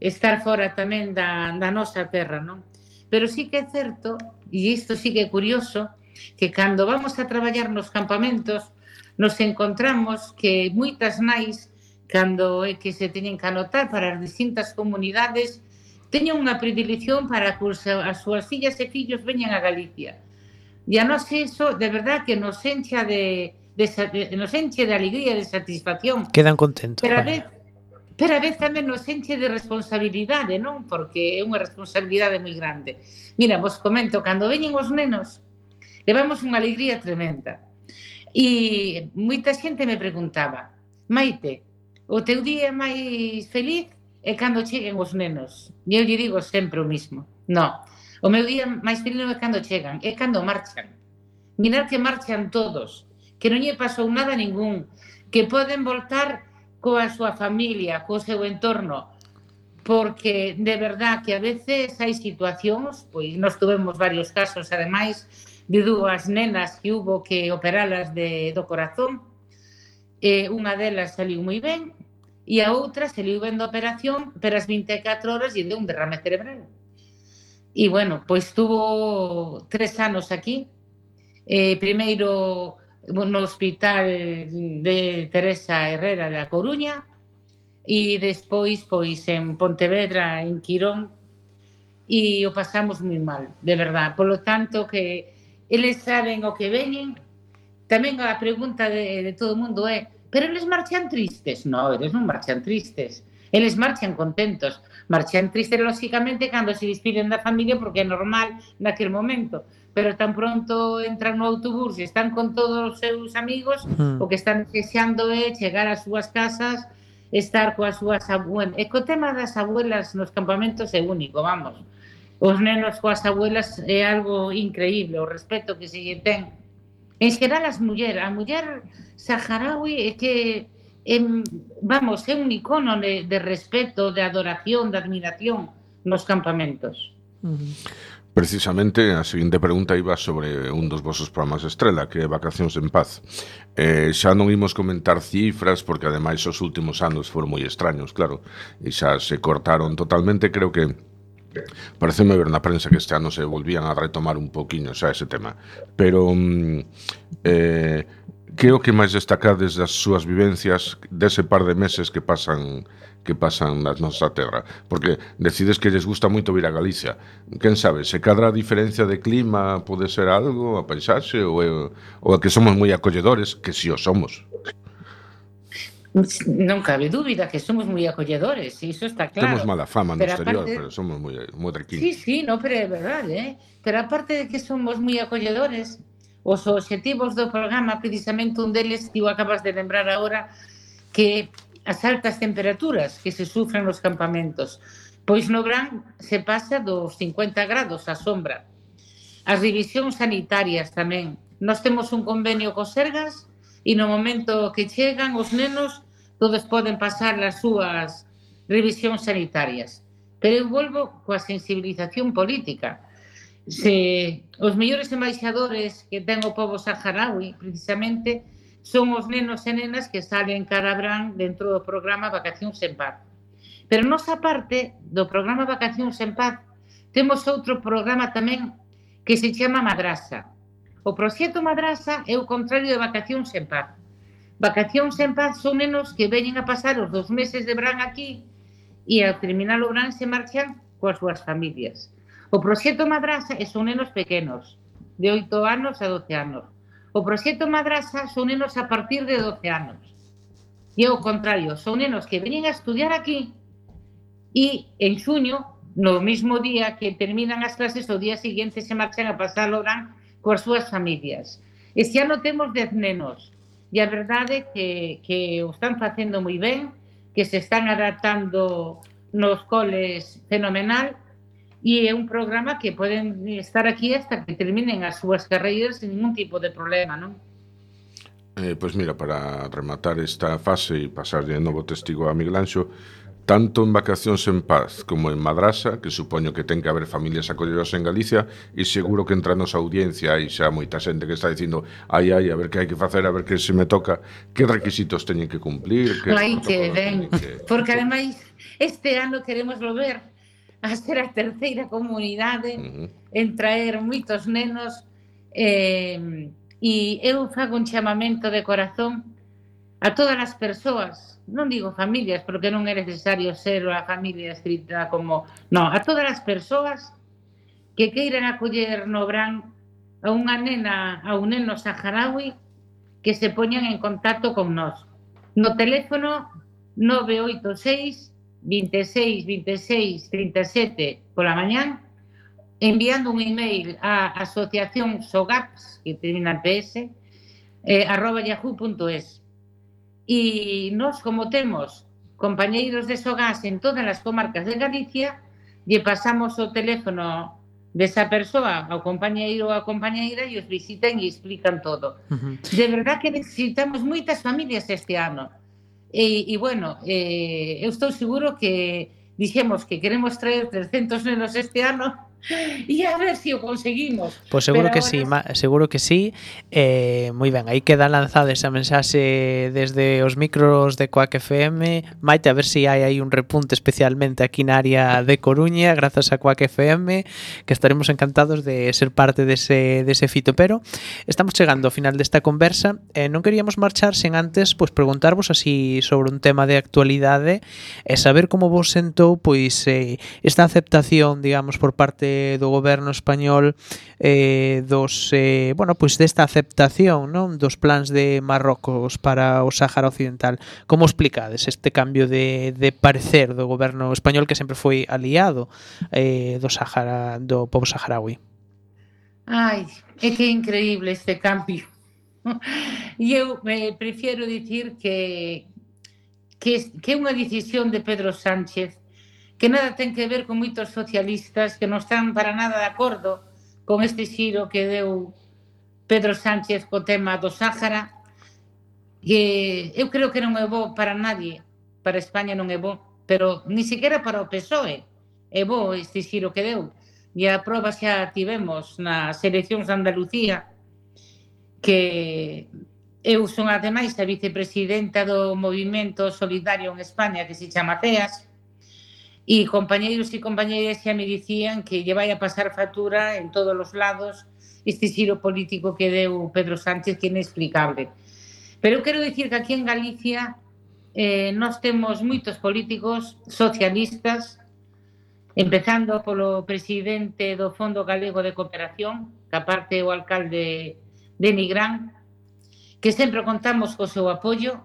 E: estar fora tamén da, da nosa terra, non? Pero sí que é certo, e isto sí que é curioso, que cando vamos a traballar nos campamentos nos encontramos que moitas nais cando é que se teñen que anotar para as distintas comunidades teñen unha predilección para que as súas fillas e fillos veñan a Galicia. E a nós iso, de verdad, que nos encha de, de, de nos enche de alegría e de satisfacción.
B: Quedan contentos.
E: Pero a vez, pero a vez tamén nos enche de responsabilidade, non? Porque é unha responsabilidade moi grande. Mira, vos comento, cando veñen os nenos, levamos unha alegría tremenda. E moita xente me preguntaba, Maite, o teu día máis feliz é cando cheguen os nenos. E eu lle digo sempre o mismo. No, o meu día máis feliz non é cando chegan, é cando marchan. Mirar que marchan todos, que non lle pasou nada a ningún, que poden voltar coa súa familia, co seu entorno, porque de verdad que a veces hai situacións, pois nós tuvemos varios casos, ademais, de dúas nenas que hubo que operalas de, do corazón, e unha delas saliu moi ben, e a outra saliu ben da operación, pero as 24 horas lle deu un derrame cerebral. E, bueno, pois tuvo tres anos aquí, eh, primeiro no Hospital de Teresa Herrera da Coruña e despois pois en Pontevedra, en Quirón e o pasamos moi mal, de verdad. Polo tanto que eles saben o que veñen. Tamén a pregunta de, de todo o mundo é pero eles marchan tristes? No, eles non marchan tristes. Eles marchan contentos. Marchan tristes, lóxicamente, cando se despiden da familia, porque é normal naquel momento pero tan pronto entran no autobús e están con todos os seus amigos,
B: mm.
E: o que están deseando eh, é chegar ás súas casas, estar coas súas abuelas. E co tema das abuelas nos campamentos é único, vamos. Os nenos coas abuelas é algo increíble, o respeto que se lle ten. En xeral as muller, a muller saharaui é que em, vamos, é un icono de, de respeto, de adoración, de admiración nos campamentos.
B: Mm.
C: Precisamente a seguinte pregunta iba sobre un dos vosos programas estrela, que é Vacacións en Paz. Eh, xa non imos comentar cifras, porque ademais os últimos anos foron moi extraños, claro, e xa se cortaron totalmente, creo que Pareceme ver na prensa que este ano se volvían a retomar un poquinho xa ese tema. Pero mm, eh, que o que máis destacades das súas vivencias dese par de meses que pasan que pasan nas nosa terra, porque decides que lles gusta moito vir a Galicia. Quen sabe, se cadra a diferencia de clima pode ser algo, a paisaxe, ou, ou a que somos moi acolledores, que si o somos.
E: Non cabe dúbida que somos moi acolledores, iso está claro.
C: Temos mala fama no
E: pero
C: exterior,
E: aparte...
C: pero somos moi, moi tranquilos.
E: Sí, sí, no, pero é verdade, eh? Pero aparte de que somos moi acolledores, os obxectivos do programa, precisamente un deles, ti o acabas de lembrar agora, que as altas temperaturas que se sufren nos campamentos, pois no verán se pasa dos 50 grados a sombra. As divisións sanitarias tamén. Nós temos un convenio co Sergas e no momento que chegan os nenos todos poden pasar as súas revisións sanitarias. Pero eu volvo coa sensibilización política. Se os mellores embaixadores que ten o povo saharaui, precisamente, son os nenos e nenas que salen cara brán dentro do programa Vacacións en Paz. Pero nosa parte do programa Vacacións en Paz, temos outro programa tamén que se chama Madrasa. O proxecto Madrasa é o contrario de Vacacións en Paz. Vacacións en Paz son nenos que veñen a pasar os dos meses de brán aquí e ao terminar o brán se marchan coas súas familias. O proxecto Madrasa é son nenos pequenos, de 8 anos a 12 anos O proxecto Madrasa son nenos a partir de 12 anos. E ao contrario, son nenos que veñen a estudiar aquí e en xuño, no mismo día que terminan as clases, o día seguinte se marchan a pasar o gran coas súas familias. Este ano temos 10 nenos e a verdade que, que o están facendo moi ben, que se están adaptando nos coles fenomenal e é un programa que poden estar aquí hasta que terminen as súas carreiras sin ningún tipo de problema, non?
C: Eh, pois mira, para rematar esta fase e pasar de novo testigo a Miguel Anxo, tanto en Vacacións en Paz como en Madrasa, que supoño que ten que haber familias acolledoras en Galicia, e seguro que entra nos nosa audiencia hai xa moita xente que está dicindo ai, ai, a ver que hai que facer, a ver que se me toca, que requisitos teñen que cumplir... Que
E: ai, que ben,
C: que...
E: porque ademais este ano queremos volver a ser a terceira comunidade
C: uh -huh.
E: en traer moitos nenos eh, e eu fago un chamamento de corazón a todas as persoas, non digo familias, porque non é necesario ser a familia estrita como... Non, a todas as persoas que queiran acoller no Bran a unha nena, a un neno saharaui que se poñan en contacto con nós. No teléfono 986 26, 26, 37 pola mañán enviando un email á asociación SOGAPS, que termina PS, eh, arroba yahoo.es. E nós, como temos compañeiros de SOGAS en todas as comarcas de Galicia, lle pasamos o teléfono desa persoa ao compañeiro ou a compañeira e os visitan e explican todo.
B: Uh -huh.
E: De verdad que necesitamos moitas familias este ano E bueno, eh, seguro que dixemos que queremos traer 300 nenos este ano [LAUGHS] E a ver se si o conseguimos.
B: Pois pues seguro
E: Pero
B: que sí, ahora... sí, seguro que sí. Eh, moi ben, aí queda lanzada esa mensaxe desde os micros de Coac FM. Maite, a ver se si hai aí un repunte especialmente aquí na área de Coruña, grazas a Coac FM, que estaremos encantados de ser parte dese, dese fito. Pero estamos chegando ao final desta conversa e eh, non queríamos marchar sen antes pois preguntarvos así sobre un tema de actualidade e eh, saber como vos sentou pois eh, esta aceptación, digamos, por parte parte do goberno español eh, dos eh, bueno, pois desta aceptación non dos plans de Marrocos para o Sáhara Occidental. Como explicades este cambio de, de parecer do goberno español que sempre foi aliado eh, do Sáhara do povo saharaui?
E: Ai, é que é increíble este cambio. [LAUGHS] E eu eh, prefiero dicir que que, que é unha decisión de Pedro Sánchez que nada ten que ver con moitos socialistas que non están para nada de acordo con este xiro que deu Pedro Sánchez co tema do Sáhara, que eu creo que non é bo para nadie, para España non é bo, pero ni siquiera para o PSOE é bo este xiro que deu. E a prova xa tivemos nas eleccións de Andalucía, que eu son ademais a vicepresidenta do Movimento Solidario en España, que se chama CEAS, E compañeiros e compañeiras xa me dicían que lle vai a pasar factura en todos os lados este xiro político que deu Pedro Sánchez que é inexplicable. Pero quero dicir que aquí en Galicia eh, nós temos moitos políticos socialistas, empezando polo presidente do Fondo Galego de Cooperación, que aparte é o alcalde de Nigrán, que sempre contamos co seu apoio,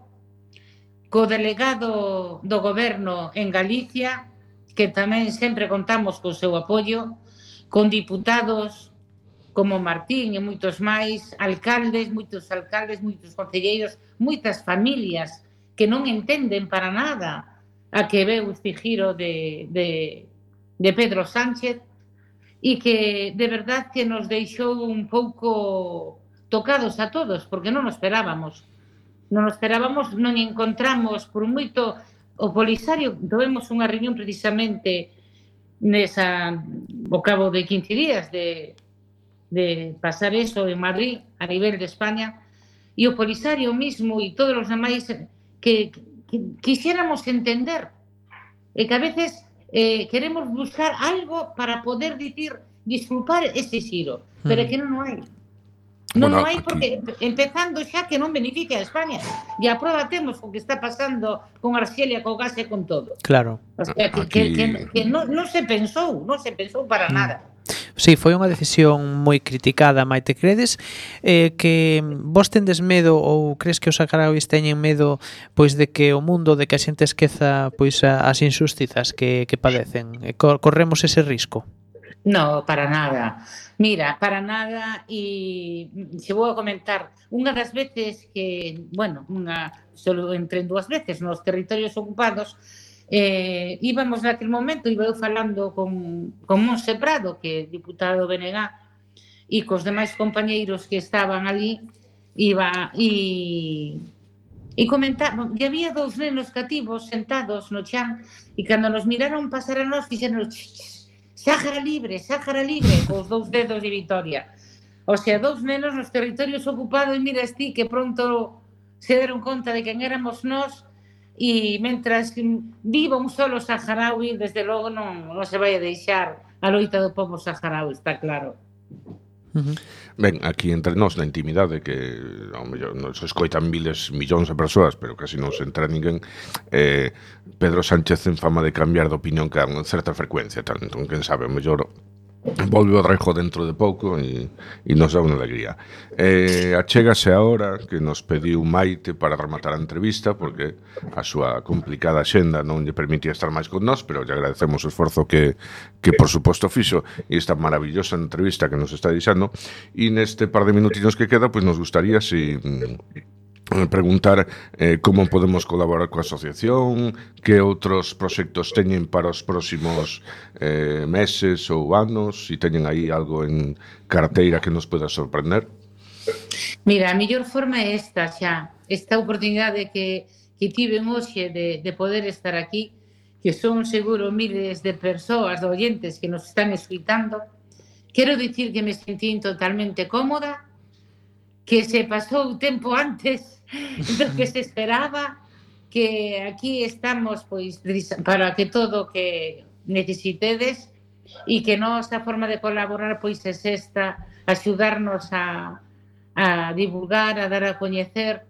E: co delegado do goberno en Galicia, que tamén sempre contamos co seu apoio, con diputados como Martín e moitos máis, alcaldes, moitos alcaldes, moitos concelleiros, moitas familias que non entenden para nada a que veu este giro de, de, de Pedro Sánchez e que de verdad que nos deixou un pouco tocados a todos, porque non nos esperábamos. Non nos esperábamos, non encontramos, por moito o Polisario doemos unha reunión precisamente nesa o cabo de 15 días de, de pasar eso en Madrid a nivel de España e o Polisario mismo e todos os demais que, que quixéramos entender e que a veces eh, queremos buscar algo para poder dicir disculpar ese xiro, pero hmm. que non o hai. Non
C: bueno,
E: hai porque mm. aquí... empezando xa que non beneficia a España. E a prova temos o que está pasando con Argelia, co gas e con todo.
B: Claro.
E: O sea, que,
C: aquí...
E: que, que, que non, non se pensou, non se pensou para
B: mm.
E: nada.
B: Sí, foi unha decisión moi criticada, Maite, credes eh, que vos tendes medo ou crees que os saharauis teñen medo pois de que o mundo, de que a xente esqueza pois as injustizas que, que padecen? Eh, corremos ese risco?
E: No, para nada. Mira, para nada e chegou a comentar unha das veces que, bueno, unha, solo entre dúas veces nos territorios ocupados, eh, íbamos naquele momento, iba eu falando con, con Monse Prado, que é diputado do BNG, e cos demais compañeiros que estaban ali, iba e E comentaba, e había dous nenos cativos sentados no chan e cando nos miraron pasar a nós dixeron Sáhara libre, Sáhara libre, cos dous dedos de Vitoria. O sea, dous nenos nos territorios ocupados, e mira ti que pronto se deron conta de quen éramos nós e mentras viva un solo saharaui, desde logo non, non se vai a deixar a loita do povo saharaui, está claro.
B: Uh -huh.
C: Ben, aquí entre nós na intimidade que ao mellor nos escoitan miles, millóns de persoas, pero casi non se entra ninguén, eh, Pedro Sánchez en fama de cambiar de opinión con certa frecuencia, tanto, quen sabe, ao mellor volve o Rejo dentro de pouco e, e nos dá unha alegría. Eh, achégase a hora que nos pediu Maite para rematar a entrevista porque a súa complicada xenda non lle permitía estar máis con nós, pero lle agradecemos o esforzo que, que por suposto fixo e esta maravillosa entrevista que nos está deixando e neste par de minutinos que queda, pois nos gustaría se si, Eh, preguntar eh, como podemos colaborar coa asociación, que outros proxectos teñen para os próximos eh, meses ou anos, se teñen aí algo en carteira que nos poda sorprender.
E: Mira, a mellor forma é esta xa, esta oportunidade que, que tiven hoxe de, de poder estar aquí, que son seguro miles de persoas, de oyentes que nos están escritando, quero dicir que me sentín totalmente cómoda, que se pasou o tempo antes do que se esperaba que aquí estamos pois para que todo que necesitedes e que nosa forma de colaborar pois é esta, axudarnos a, a divulgar, a dar a coñecer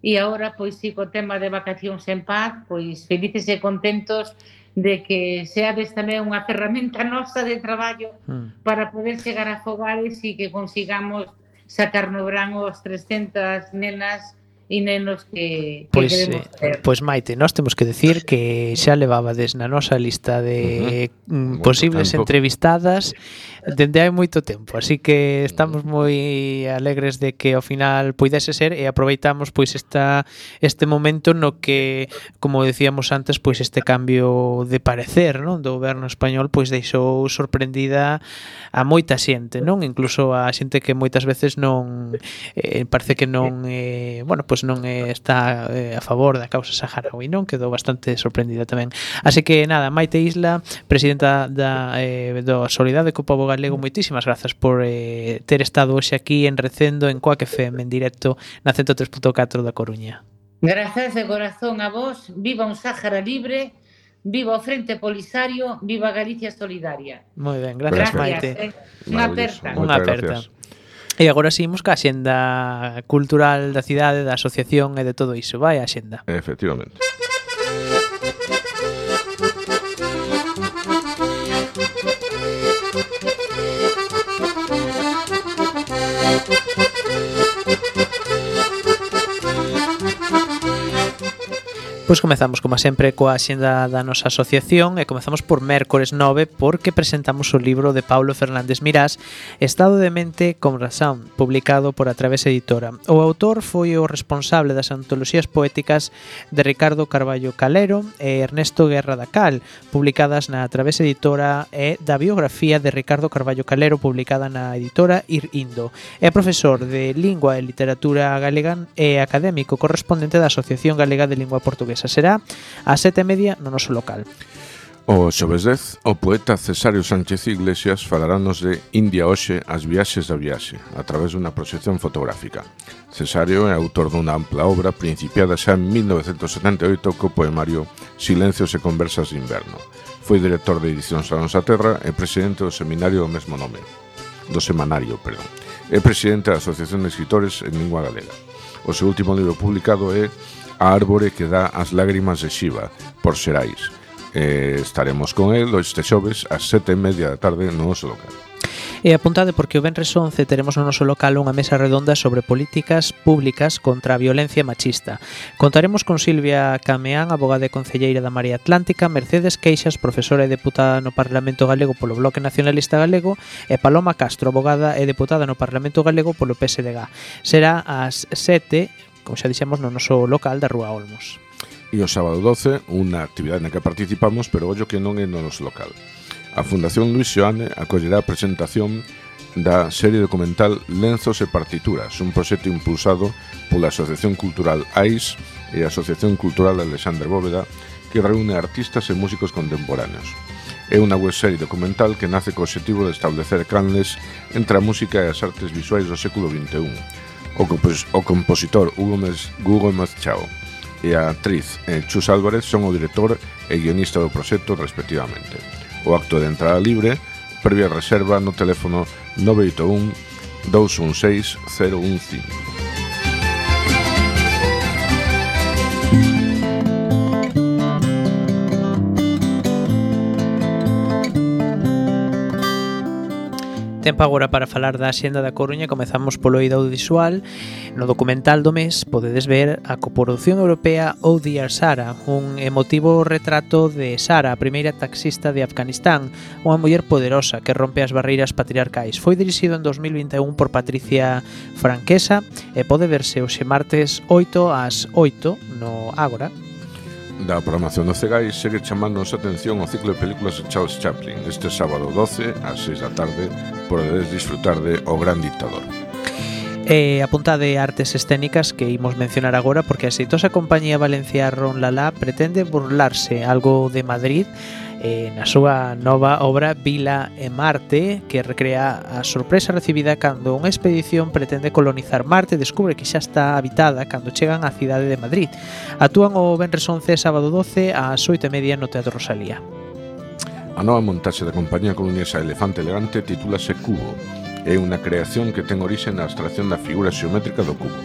E: e agora pois si co tema de vacacións en paz, pois felices e contentos de que seades tamén unha ferramenta nosa de traballo
B: mm.
E: para poder chegar a fogares e que consigamos sacar no verán os 300 nenas e nenos que, que
B: pois,
E: queremos
B: eh, Pois Maite, nós temos que decir que xa levabades na nosa lista de uh -huh.
C: Mm,
B: posibles
C: bueno,
B: entrevistadas dende hai moito tempo, así que estamos mm. moi alegres de que ao final puidese ser e aproveitamos pois esta este momento no que, como decíamos antes, pois este cambio de parecer, non, do goberno español pois deixou sorprendida a moita xente, non? Incluso a xente que moitas veces non eh, parece que non eh, bueno, pois non eh, está eh, a favor da causa saharaui, non? Quedou bastante sorprendida tamén. Así que nada, Maite Isla, presidenta da eh, do Solidade co Pobo Galego, moitísimas grazas por eh, ter estado hoxe aquí en Recendo, en Coac FM, en directo na 103.4 da Coruña.
E: Grazas de corazón a vos, viva un Sáhara libre, viva o Frente Polisario, viva Galicia Solidaria.
B: Moi ben, grazas,
C: gracias,
B: Maite.
E: Eh. Unha aperta.
B: Unha aperta. E agora seguimos ca xenda cultural da cidade, da asociación e de todo iso. Vai a xenda.
C: Efectivamente. Thank you.
B: Pois comezamos, como sempre, coa xenda da nosa asociación e comezamos por mércores 9 porque presentamos o libro de Paulo Fernández Mirás Estado de Mente con Razón, publicado por a través editora. O autor foi o responsable das antoloxías poéticas de Ricardo Carballo Calero e Ernesto Guerra da Cal, publicadas na Través Editora e da biografía de Ricardo Carballo Calero publicada na editora Irindo. É profesor de Lingua e Literatura Galega e académico correspondente da Asociación Galega de Lingua Portuguesa Esa será a sete e media no noso local.
C: O xoves 10, o poeta Cesario Sánchez Iglesias falarános de India hoxe as viaxes da viaxe, a través dunha proxección fotográfica. Cesario é autor dunha ampla obra principiada xa en 1978 co poemario Silencios e conversas de inverno. Foi director de edicións a nosa terra e presidente do seminario do mesmo nome, do semanario, perdón. É presidente da Asociación de Escritores en Lingua Galega. O seu último libro publicado é a árbore que dá as lágrimas de Xiva, por Xerais. Eh, estaremos con el este xoves ás sete e media da tarde no noso local.
B: E apuntade porque o Benres 11 teremos no noso local unha mesa redonda sobre políticas públicas contra a violencia machista. Contaremos con Silvia Cameán, abogada e concelleira da María Atlántica, Mercedes Queixas, profesora e deputada no Parlamento Galego polo Bloque Nacionalista Galego, e Paloma Castro, abogada e deputada no Parlamento Galego polo PSDG. Será ás 7 como xa dixemos, no noso local da Rúa Olmos.
C: E o sábado 12, unha actividade na que participamos, pero ollo que non é no noso local. A Fundación Luis Xoane acollerá a presentación da serie documental Lenzos e Partituras, un proxecto impulsado pola Asociación Cultural AIS e a Asociación Cultural Alexander Bóveda, que reúne artistas e músicos contemporáneos. É unha webserie documental que nace co objetivo de establecer canles entre a música e as artes visuais do século XXI, o, compos o compositor Hugo, Mes Hugo Machado e a actriz eh, Chus Álvarez son o director e guionista do proxecto respectivamente. O acto de entrada libre, previa reserva no teléfono 981 216 015.
B: Tempo agora para falar da Xenda da Coruña. Comezamos polo eido audiovisual. No documental do mes podedes ver a coproducción europea ou Dear Sara Un emotivo retrato de Sara, a primeira taxista de Afganistán Unha muller poderosa que rompe as barreiras patriarcais. Foi dirixido en 2021 por Patricia Franquesa E pode verse hoxe martes 8 ás 8 no Ágora
C: da programación do Cegai segue chamándonos a atención o ciclo de películas de Charles Chaplin este sábado 12 ás 6 da tarde podedes disfrutar de O Gran Dictador.
B: E a punta de artes escénicas que imos mencionar agora porque a exitosa compañía valencia Ron Lalá pretende burlarse algo de Madrid eh, na súa nova obra Vila e Marte que recrea a sorpresa recibida cando unha expedición pretende colonizar Marte e descubre que xa está habitada cando chegan á cidade de Madrid. Actúan o Benres 11 sábado 12 ás 8:30 no Teatro Rosalía.
C: A nova montaxe da compañía coruñesa Elefante Elegante titúlase Cubo é unha creación que ten orixe na abstracción da figura xeométrica do cubo.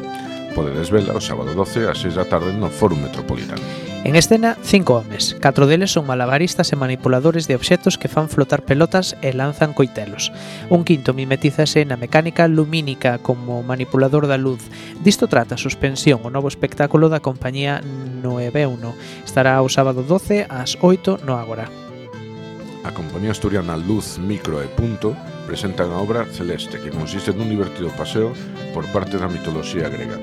C: Podedes vela o sábado 12 ás 6 da tarde no Fórum Metropolitano.
B: En escena, cinco homes. Catro deles son malabaristas e manipuladores de obxectos que fan flotar pelotas e lanzan coitelos. Un quinto mimetízase na mecánica lumínica como manipulador da luz. Disto trata Suspensión, o novo espectáculo da compañía Noeveuno. Estará o sábado 12 ás 8 no Ágora.
C: A compañía asturiana Luz Micro e Punto presentan a obra Celeste, que consiste nun divertido paseo por parte da mitoloxía grega.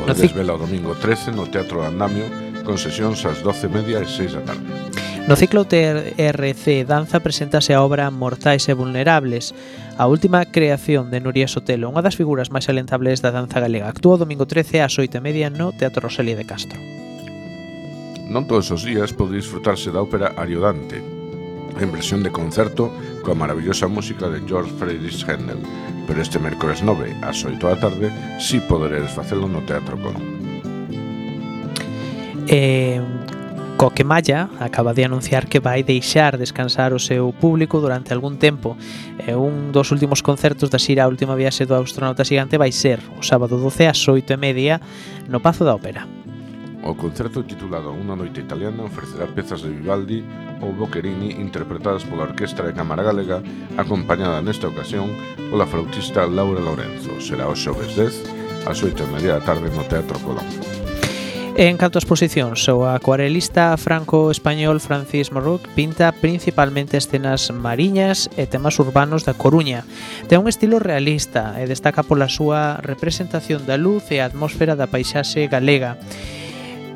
C: Podedes vela o domingo 13 no Teatro Andamio, con sesións ás 12:30 e 6 da tarde.
B: No ciclo TRC Danza preséntase a obra Mortais e Vulnerables, a última creación de Nuria Sotelo, unha das figuras máis alentables da danza galega. Actúa o domingo 13 ás 8:30 no Teatro Rosalía de Castro.
C: Non todos os días pode disfrutarse da ópera Ariodante, en versión de concerto coa maravillosa música de George Friedrich Händel, pero este mércores 9 ás 8 da tarde si poderedes facelo no Teatro Colón.
B: Eh, Coque Maya acaba de anunciar que vai deixar descansar o seu público durante algún tempo. E un dos últimos concertos da xira a Última Viaxe do Astronauta Xigante vai ser o sábado 12 ás 8 e media no Pazo da Ópera.
C: O concerto titulado Unha noite italiana ofrecerá pezas de Vivaldi ou Boccherini interpretadas pola Orquestra de Cámara Galega, acompañada nesta ocasión pola flautista Laura Lorenzo. Será o xoves 10 ás 8 e media da tarde no Teatro Colón.
B: En canto a posicións, o acuarelista franco-español Francis Morroc pinta principalmente escenas mariñas e temas urbanos da Coruña. Ten un estilo realista e destaca pola súa representación da luz e a atmosfera da paisaxe galega.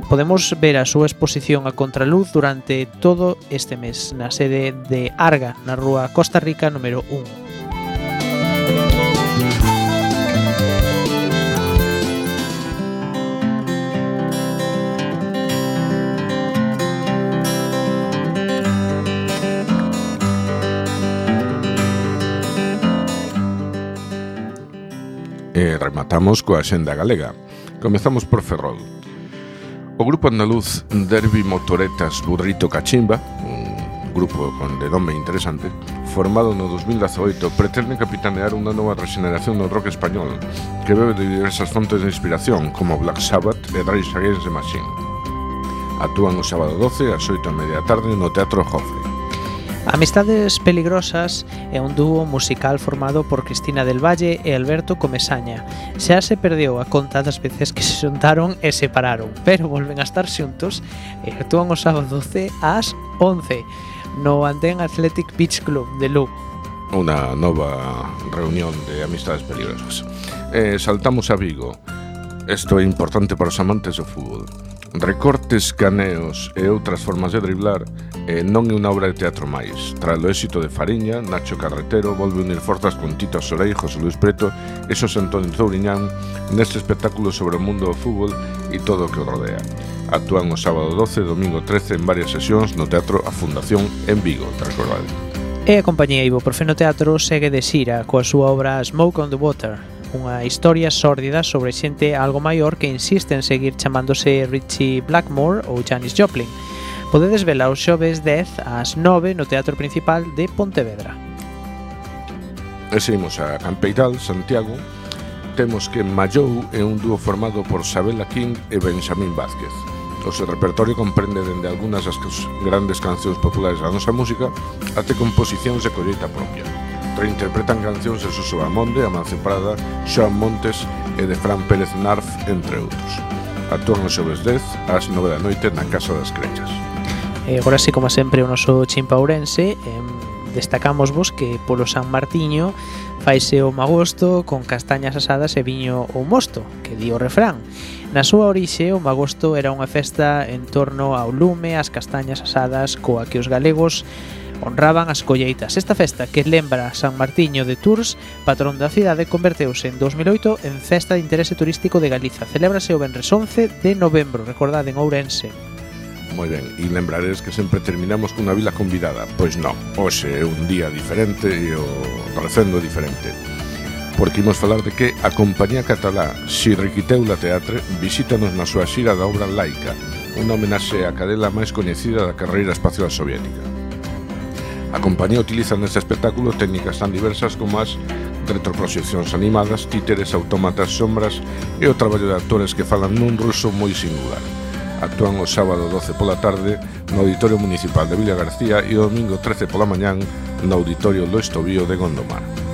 B: Podemos ver a súa exposición a contraluz durante todo este mes na sede de Arga, na rúa Costa Rica número 1.
C: E rematamos coa xenda galega. Comezamos por Ferrol. O grupo andaluz Derby Motoretas Burrito Cachimba, un grupo con de nome interesante, formado no 2018, pretende capitanear unha nova regeneración do rock español que bebe de diversas fontes de inspiración como Black Sabbath e Rage Against the Machine. Actúan o sábado 12 ás 8 e media tarde no Teatro Jofre.
B: Amistades Peligrosas é un dúo musical formado por Cristina del Valle e Alberto Comesaña. Xa se perdeu a conta das veces que se xuntaron e separaron, pero volven a estar xuntos e actúan o sábado 12 ás 11 no Andén Athletic Beach Club de Lugo.
C: Unha nova reunión de Amistades Peligrosas. Eh, saltamos a Vigo. Isto é importante para os amantes do fútbol. Recortes, caneos e outras formas de driblar eh, non é unha obra de teatro máis. Tras o éxito de Fariña, Nacho Carretero volve unir forzas con Tito Sorei, José Luis Preto e Xosé Antonio Zouriñán neste espectáculo sobre o mundo do fútbol e todo o que o rodea. Actúan o sábado 12 e domingo 13 en varias sesións no Teatro A Fundación en Vigo, tras recordade.
B: E a compañía Ibuprofeno Teatro segue de xira coa súa obra Smoke on the Water, unha historia sórdida sobre xente algo maior que insiste en seguir chamándose Richie Blackmore ou Janis Joplin, Podedes vela os xoves 10 ás 9 no Teatro Principal de Pontevedra.
C: E seguimos a Campeiral, Santiago. Temos que Mallou é un dúo formado por Sabela King e Benjamín Vázquez. O seu repertorio comprende dende algunhas das grandes cancións populares da nosa música até composicións de colleita propia. Reinterpretan cancións de Suso Amonde, Amancio Prada, Xoan Montes e de Fran Pérez Narf, entre outros. Actúan os xoves 10 ás 9 da noite na Casa das Crechas.
B: E agora sí, como sempre, o noso chimpaurense destacamos vos que polo San Martiño faise o magosto con castañas asadas e viño ou mosto, que di o refrán. Na súa orixe, o magosto era unha festa en torno ao lume, ás castañas asadas, coa que os galegos honraban as colleitas. Esta festa, que lembra San Martiño de Tours, patrón da cidade, converteuse en 2008 en Festa de Interese Turístico de Galiza. Celébrase o Benres 11 de novembro, recordade en Ourense.
C: Moi ben, e lembraredes que sempre terminamos cunha vila convidada. Pois non, hoxe é un día diferente e o recendo diferente. Porque imos falar de que a compañía catalá Xirriquiteula Teatre visítanos na súa xira da obra laica Unha homenaxe á cadela máis coñecida da carreira espacial soviética. A compañía utiliza neste espectáculo técnicas tan diversas como as retroproxeccións animadas, títeres, autómatas, sombras e o traballo de actores que falan nun ruso moi singular actúan o sábado 12 pola tarde no Auditorio Municipal de Villa García e o domingo 13 pola mañán no Auditorio do Estobío de Gondomar.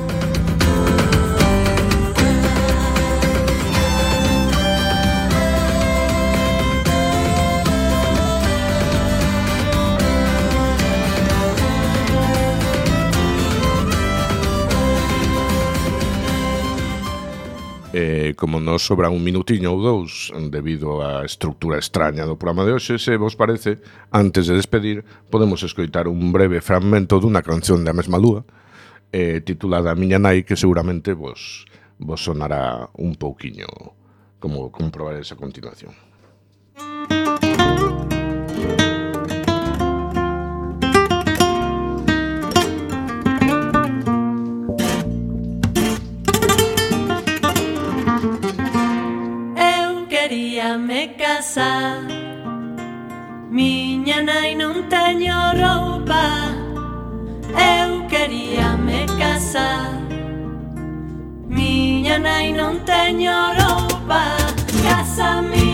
C: como nos sobra un minutiño ou dous debido á estructura extraña do programa de hoxe, se vos parece, antes de despedir, podemos escoitar un breve fragmento dunha canción da mesma lúa eh, titulada Miña nai que seguramente vos, vos sonará un pouquiño como comprobar esa continuación.
D: casa. Miña nai non teño roupa Eu queríame casar Miña nai non teño roupa Casa miña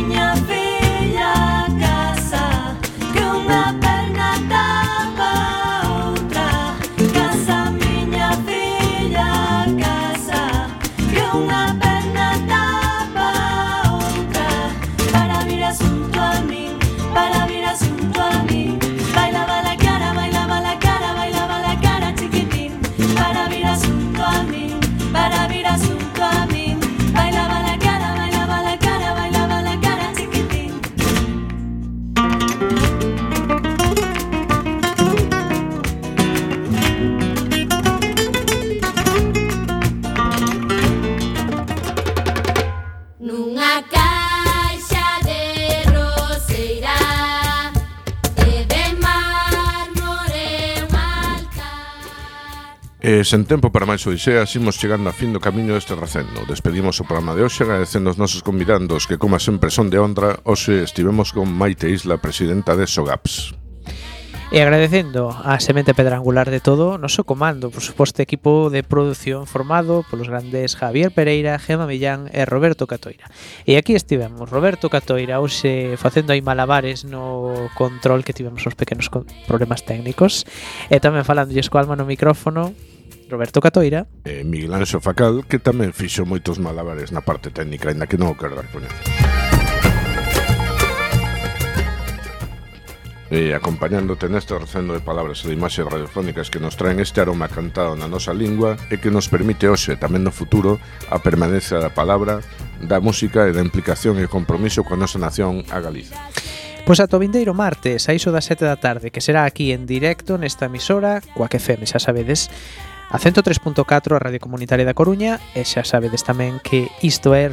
C: sen tempo para máis odiseas, imos chegando a fin do camiño deste recendo. Despedimos o programa de hoxe agradecendo os nosos convidandos que, como sempre, son de honra. Hoxe estivemos con Maite Isla, presidenta de SOGAPS.
B: E agradecendo a semente pedrangular de todo, noso comando, por suposto equipo de produción formado polos grandes Javier Pereira, Gema Millán e Roberto Catoira. E aquí estivemos, Roberto Catoira, hoxe facendo aí malabares no control que tivemos os pequenos problemas técnicos, e tamén falando co alma no micrófono, Roberto Catoira
C: e Miguel Anxo Facal, que tamén fixo moitos malabares na parte técnica, aínda que non o quero dar coñecer. E acompañándote neste recendo de palabras e de imaxes radiofónicas que nos traen este aroma cantado na nosa lingua e que nos permite hoxe e tamén no futuro a permanencia da palabra, da música e da implicación e compromiso coa nosa nación a Galiza.
B: Pois ata o vindeiro martes, a iso das 7 da tarde, que será aquí en directo nesta emisora, coa que feme, xa sabedes, A 103.4 a Radio Comunitaria da Coruña e xa sabedes tamén que isto é